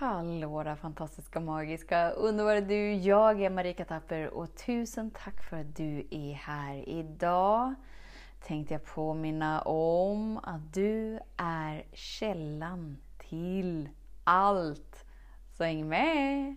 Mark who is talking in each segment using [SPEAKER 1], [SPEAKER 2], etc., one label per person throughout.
[SPEAKER 1] Hallå där fantastiska, magiska, underbara du! Jag är Marika Tapper och tusen tack för att du är här. Idag tänkte jag påminna om att du är källan till allt. Så häng med!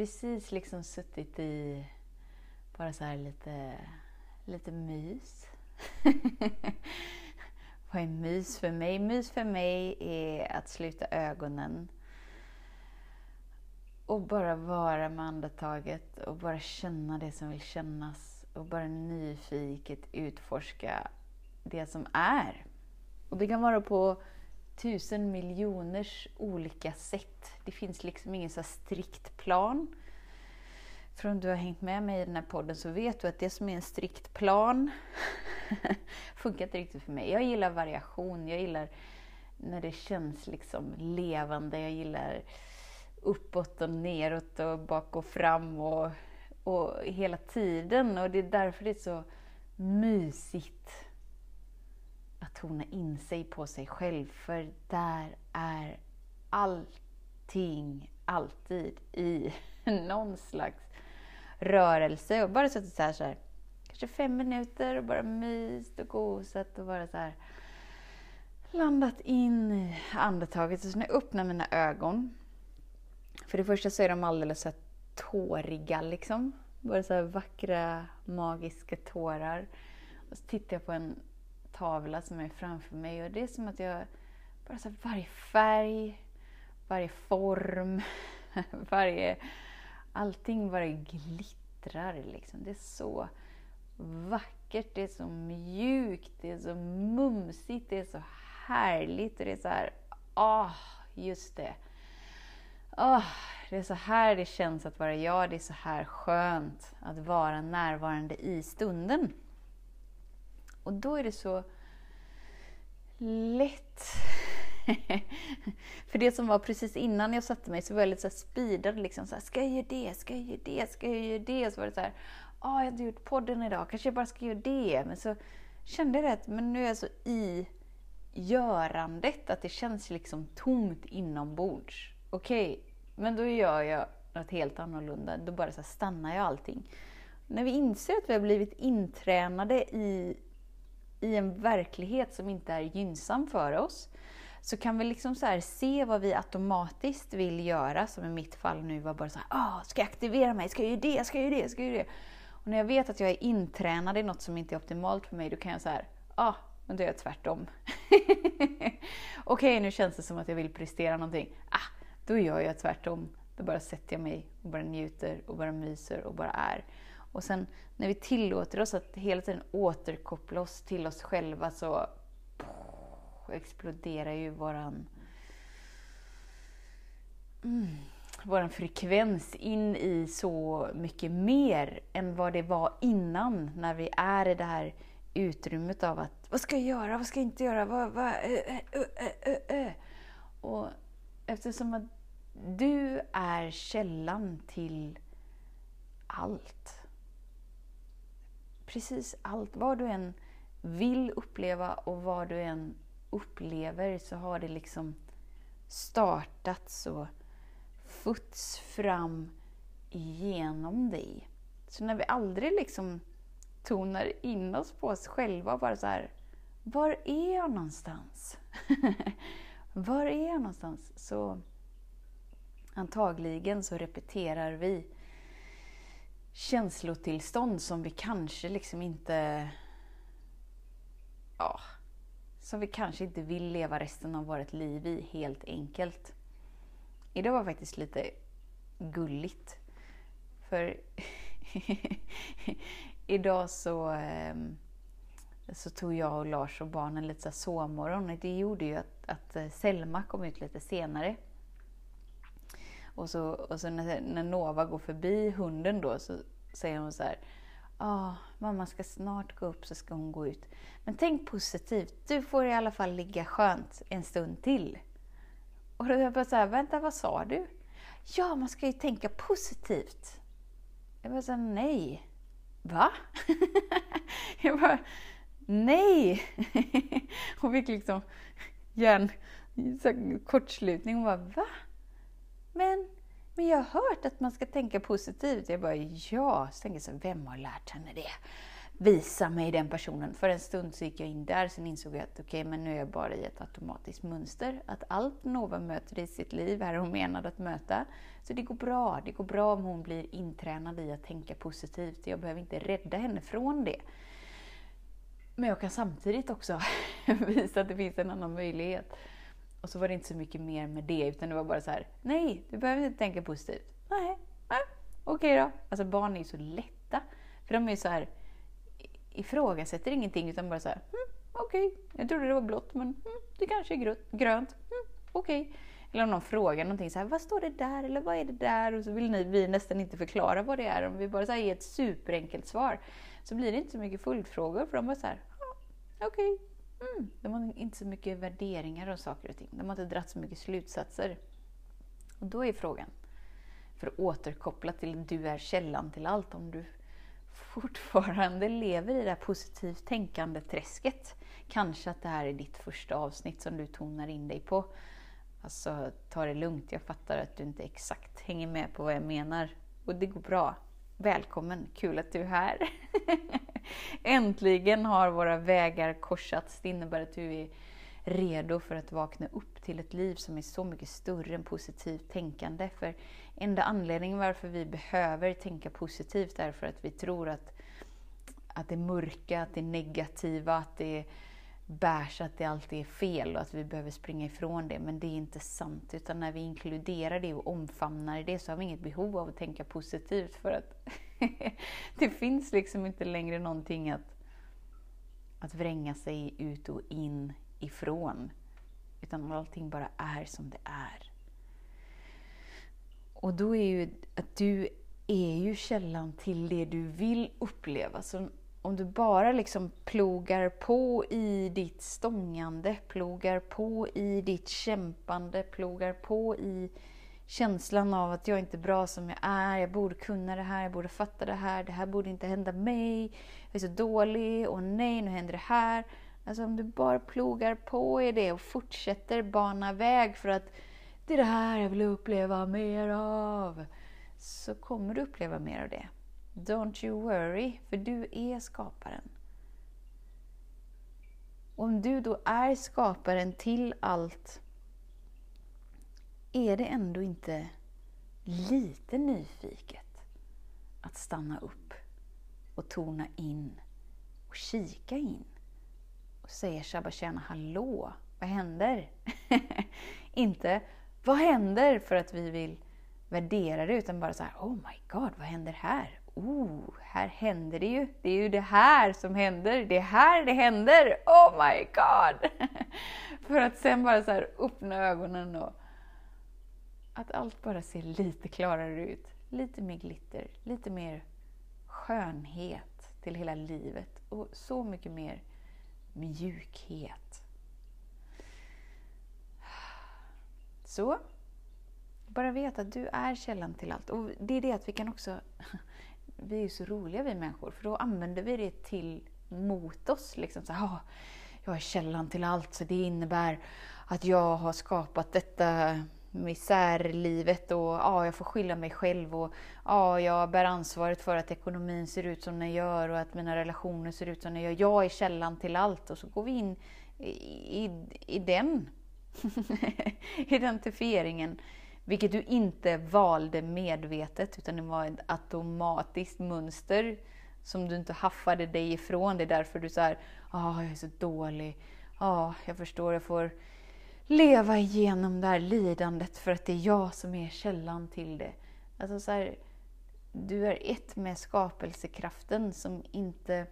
[SPEAKER 1] Precis liksom suttit i bara så här lite, lite mys. Vad är mys för mig? Mys för mig är att sluta ögonen och bara vara med andetaget och bara känna det som vill kännas och bara nyfiket utforska det som är. Och det kan vara på tusen miljoners olika sätt. Det finns liksom ingen så strikt plan. För om du har hängt med mig i den här podden så vet du att det som är en strikt plan funkar inte riktigt för mig. Jag gillar variation, jag gillar när det känns liksom levande, jag gillar uppåt och neråt och bak och fram och, och hela tiden. Och det är därför det är så mysigt att tona in sig på sig själv, för där är allting alltid i någon slags rörelse. Och bara suttit så här, så här kanske fem minuter och bara myst och gosat och bara så här landat in i andetaget. Och så när jag öppnar mina ögon, för det första så är de alldeles så här tåriga liksom. Bara så här vackra, magiska tårar. Och så tittar jag på en tavla som är framför mig och det är som att jag, bara så varje färg, varje form, varje, allting bara glittrar liksom. Det är så vackert, det är så mjukt, det är så mumsigt, det är så härligt och det är så här, ah, just det. Oh, det är så här det känns att vara jag, det är så här skönt att vara närvarande i stunden. Och då är det så lätt. För det som var precis innan jag satte mig så var jag lite så speedad. Liksom så här, ska jag göra det? Ska jag göra det? Ska jag göra det? Så var det så här, ah, jag har inte gjort podden idag, kanske jag bara ska göra det. Men så kände jag att men nu är jag så i görandet, att det känns liksom tomt inombords. Okej, okay, men då gör jag något helt annorlunda. Då bara så stannar jag allting. När vi inser att vi har blivit intränade i i en verklighet som inte är gynnsam för oss, så kan vi liksom så se vad vi automatiskt vill göra, som i mitt fall nu var bara så här, ah, ska jag aktivera mig, ska jag göra det, ska jag göra det, ska jag göra det? Och när jag vet att jag är intränad i något som inte är optimalt för mig, då kan jag så här, ah, men då gör jag tvärtom. Okej, okay, nu känns det som att jag vill prestera någonting. Ah, då gör jag tvärtom. Då bara sätter jag mig och bara njuter och bara myser och bara är. Och sen när vi tillåter oss att hela tiden återkoppla oss till oss själva så exploderar ju våran, mm, våran frekvens in i så mycket mer än vad det var innan, när vi är i det här utrymmet av att vad ska jag göra, vad ska jag inte göra, vad, vad, ö, ö, ö, Och eftersom att du är källan till allt precis allt, vad du än vill uppleva och vad du än upplever så har det liksom startats och futts fram genom dig. Så när vi aldrig liksom tonar in oss på oss själva och bara så här, var är jag någonstans? var är jag någonstans? Så antagligen så repeterar vi känslotillstånd som vi kanske liksom inte... Ja, som vi kanske inte vill leva resten av vårt liv i, helt enkelt. Idag var faktiskt lite gulligt. För idag så... Ehm, så tog jag och Lars och barnen lite så sovmorgon. Det gjorde ju att, att eh, Selma kom ut lite senare. Och så, och så när, när Nova går förbi hunden då så säger hon så här. Ja, mamma ska snart gå upp så ska hon gå ut. Men tänk positivt, du får i alla fall ligga skönt en stund till. Och då jag bara så här, vänta vad sa du? Ja, man ska ju tänka positivt. Jag bara så här, nej. Va? jag bara, nej! Hon fick liksom hjärn, kortslutning. Hon bara, va? Men, men jag har hört att man ska tänka positivt. Jag bara, ja. Så tänker jag så, vem har lärt henne det? Visa mig den personen. För en stund så gick jag in där, sen insåg jag att okej, okay, men nu är jag bara i ett automatiskt mönster. Att allt Nova möter i sitt liv är hon menad att möta. Så det går bra. Det går bra om hon blir intränad i att tänka positivt. Jag behöver inte rädda henne från det. Men jag kan samtidigt också visa att det finns en annan möjlighet. Och så var det inte så mycket mer med det, utan det var bara så här, nej, du behöver inte tänka positivt. Nej, nej okej då. Alltså barn är ju så lätta. För de är ju så här, ifrågasätter ingenting, utan bara så här, hm, okej, okay. jag trodde det var blått, men hm, det kanske är grönt. Hm, okej. Okay. Eller om någon frågar någonting så här, vad står det där? Eller vad är det där? Och så vill ni, vi nästan inte förklara vad det är. Om vi bara så här ger ett superenkelt svar så blir det inte så mycket följdfrågor, för de bara så här, okej. Okay. Mm. De har inte så mycket värderingar av saker och ting. De har inte dragit så mycket slutsatser. Och då är frågan, för att återkoppla till du är källan till allt, om du fortfarande lever i det här positivt tänkande-träsket. Kanske att det här är ditt första avsnitt som du tonar in dig på. Alltså, ta det lugnt. Jag fattar att du inte exakt hänger med på vad jag menar. Och det går bra. Välkommen! Kul att du är här! Äntligen har våra vägar korsats. Det innebär att du är redo för att vakna upp till ett liv som är så mycket större än positivt tänkande. För enda anledningen varför vi behöver tänka positivt är för att vi tror att, att det mörka, att det negativa, att det bärs att det alltid är fel och att vi behöver springa ifrån det. Men det är inte sant. Utan när vi inkluderar det och omfamnar det så har vi inget behov av att tänka positivt. För att det finns liksom inte längre någonting att, att vränga sig ut och in ifrån. Utan allting bara är som det är. Och då är ju att du är ju källan till det du vill uppleva. Så om du bara liksom plogar på i ditt stångande, plogar på i ditt kämpande, plogar på i känslan av att jag inte är bra som jag är, jag borde kunna det här, jag borde fatta det här, det här borde inte hända mig, jag är så dålig, och nej, nu händer det här. Alltså om du bara plogar på i det och fortsätter bana väg för att det är det här jag vill uppleva mer av, så kommer du uppleva mer av det. Don't you worry, för du är skaparen. Om du då är skaparen till allt, är det ändå inte lite nyfiket att stanna upp och tona in och kika in och säga Shabashana, hallå, vad händer? inte, vad händer? För att vi vill värdera det, utan bara så här, oh my god, vad händer här? oh, här händer det ju. Det är ju det här som händer. Det är här det händer. Oh my god! För att sen bara så här öppna ögonen och att allt bara ser lite klarare ut. Lite mer glitter, lite mer skönhet till hela livet och så mycket mer mjukhet. Så, bara veta att du är källan till allt. Och det är det att vi kan också vi är ju så roliga vi människor, för då använder vi det till mot oss. Liksom så här, ah, jag är källan till allt, så det innebär att jag har skapat detta misärlivet och ja, jag får skylla mig själv och ja, jag bär ansvaret för att ekonomin ser ut som den gör och att mina relationer ser ut som de gör. Jag är källan till allt och så går vi in i, i, i den identifieringen vilket du inte valde medvetet, utan det var ett automatiskt mönster som du inte haffade dig ifrån. Det är därför du säger ah, jag är så dålig. Ja, jag förstår, jag får leva igenom det här lidandet för att det är jag som är källan till det. Alltså så här, du är ett med skapelsekraften som inte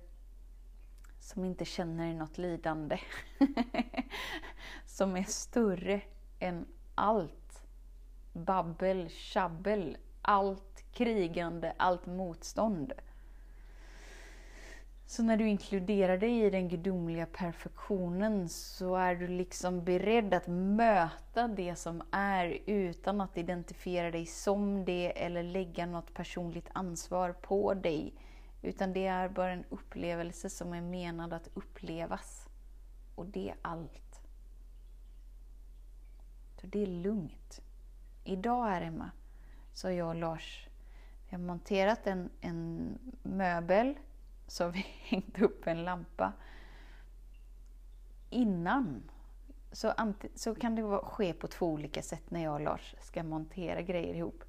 [SPEAKER 1] som inte känner något lidande. som är större än allt babbel, tjabbel, allt krigande, allt motstånd. Så när du inkluderar dig i den gudomliga perfektionen så är du liksom beredd att möta det som är utan att identifiera dig som det eller lägga något personligt ansvar på dig. Utan det är bara en upplevelse som är menad att upplevas. Och det är allt. Så det är lugnt. Idag här Emma, så har jag och Lars vi har monterat en, en möbel så har vi hängt upp en lampa. Innan så, så kan det ske på två olika sätt när jag och Lars ska montera grejer ihop.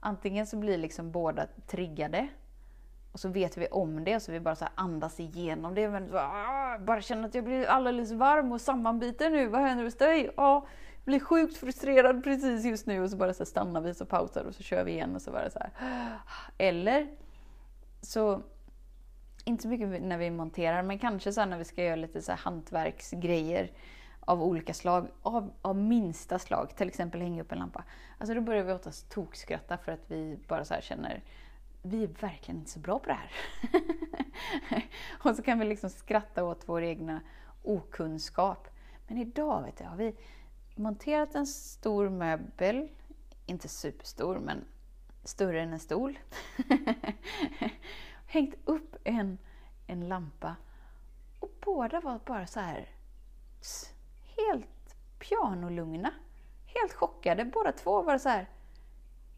[SPEAKER 1] Antingen så blir liksom båda triggade och så vet vi om det, så vi bara så andas igenom det. Men ah, bara känner att jag blir alldeles varm och sammanbiten nu. Vad händer hos dig? Jag blir sjukt frustrerad precis just nu. Och så bara så stannar vi, och pausar och så kör vi igen. och så bara så här. Eller så inte så mycket när vi monterar, men kanske så när vi ska göra lite så hantverksgrejer av olika slag, av, av minsta slag, till exempel hänga upp en lampa. Alltså då börjar vi oftast tokskratta för att vi bara så känner, vi är verkligen inte så bra på det här. och så kan vi liksom skratta åt vår egna okunskap. Men idag vet jag har vi monterat en stor möbel, inte superstor men större än en stol. hängt upp en, en lampa och båda var bara så här helt pianolugna. Helt chockade. Båda två var så här.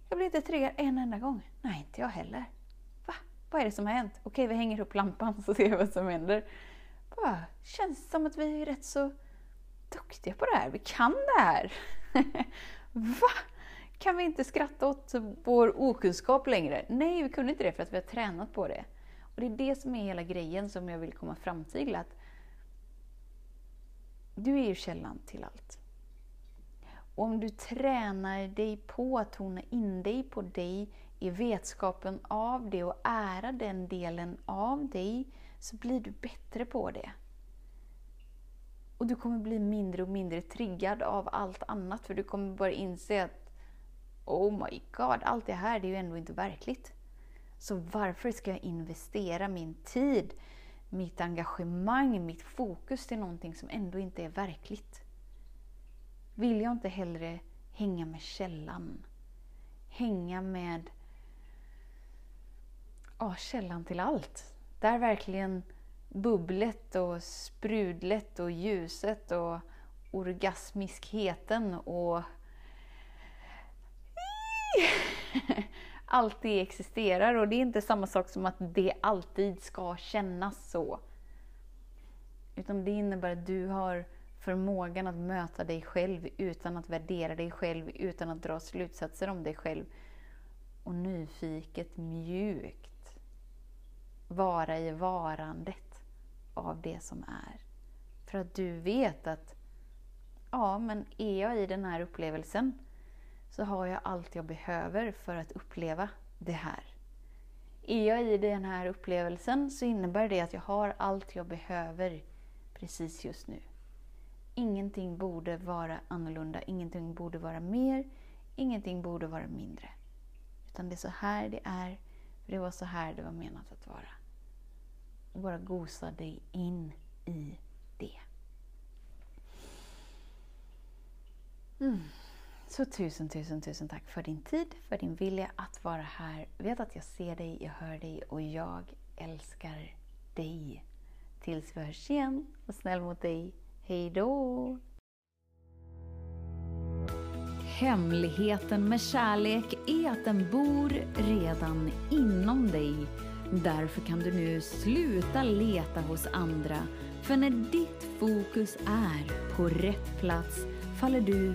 [SPEAKER 1] Jag blir inte triggad en enda gång. Nej, inte jag heller. Va? Vad är det som har hänt? Okej, vi hänger upp lampan så ser vi vad som händer. Bara, känns som att vi är rätt så duktiga på det här. Vi kan det här. Va? Kan vi inte skratta åt vår okunskap längre? Nej, vi kunde inte det för att vi har tränat på det. Och Det är det som är hela grejen som jag vill komma fram till. Att du är ju källan till allt. Och om du tränar dig på att tona in dig på dig i vetskapen av det och ära den delen av dig, så blir du bättre på det. Och du kommer bli mindre och mindre triggad av allt annat, för du kommer börja inse att oh my god, allt det här det är ju ändå inte verkligt. Så varför ska jag investera min tid, mitt engagemang, mitt fokus till någonting som ändå inte är verkligt? Vill jag inte hellre hänga med källan? Hänga med ja, källan till allt. Där verkligen bubblet och sprudlet och ljuset och orgasmiskheten och alltid existerar och det är inte samma sak som att det alltid ska kännas så. Utan det innebär att du har förmågan att möta dig själv utan att värdera dig själv, utan att dra slutsatser om dig själv. Och nyfiket, mjukt vara i varandet av det som är. För att du vet att, ja men är jag i den här upplevelsen så har jag allt jag behöver för att uppleva det här. Är jag i den här upplevelsen så innebär det att jag har allt jag behöver precis just nu. Ingenting borde vara annorlunda, ingenting borde vara mer, ingenting borde vara mindre. Utan det är så här det är, för det var så här det var menat att vara. Och bara gosa dig in i det. Mm. Så tusen, tusen, tusen tack för din tid, för din vilja att vara här. Vet att jag ser dig, jag hör dig och jag älskar dig. Tills vi hörs igen, och snäll mot dig. Hej då! Hemligheten med kärlek är att den bor redan inom dig. Därför kan du nu sluta leta hos andra. För när ditt fokus är på rätt plats faller du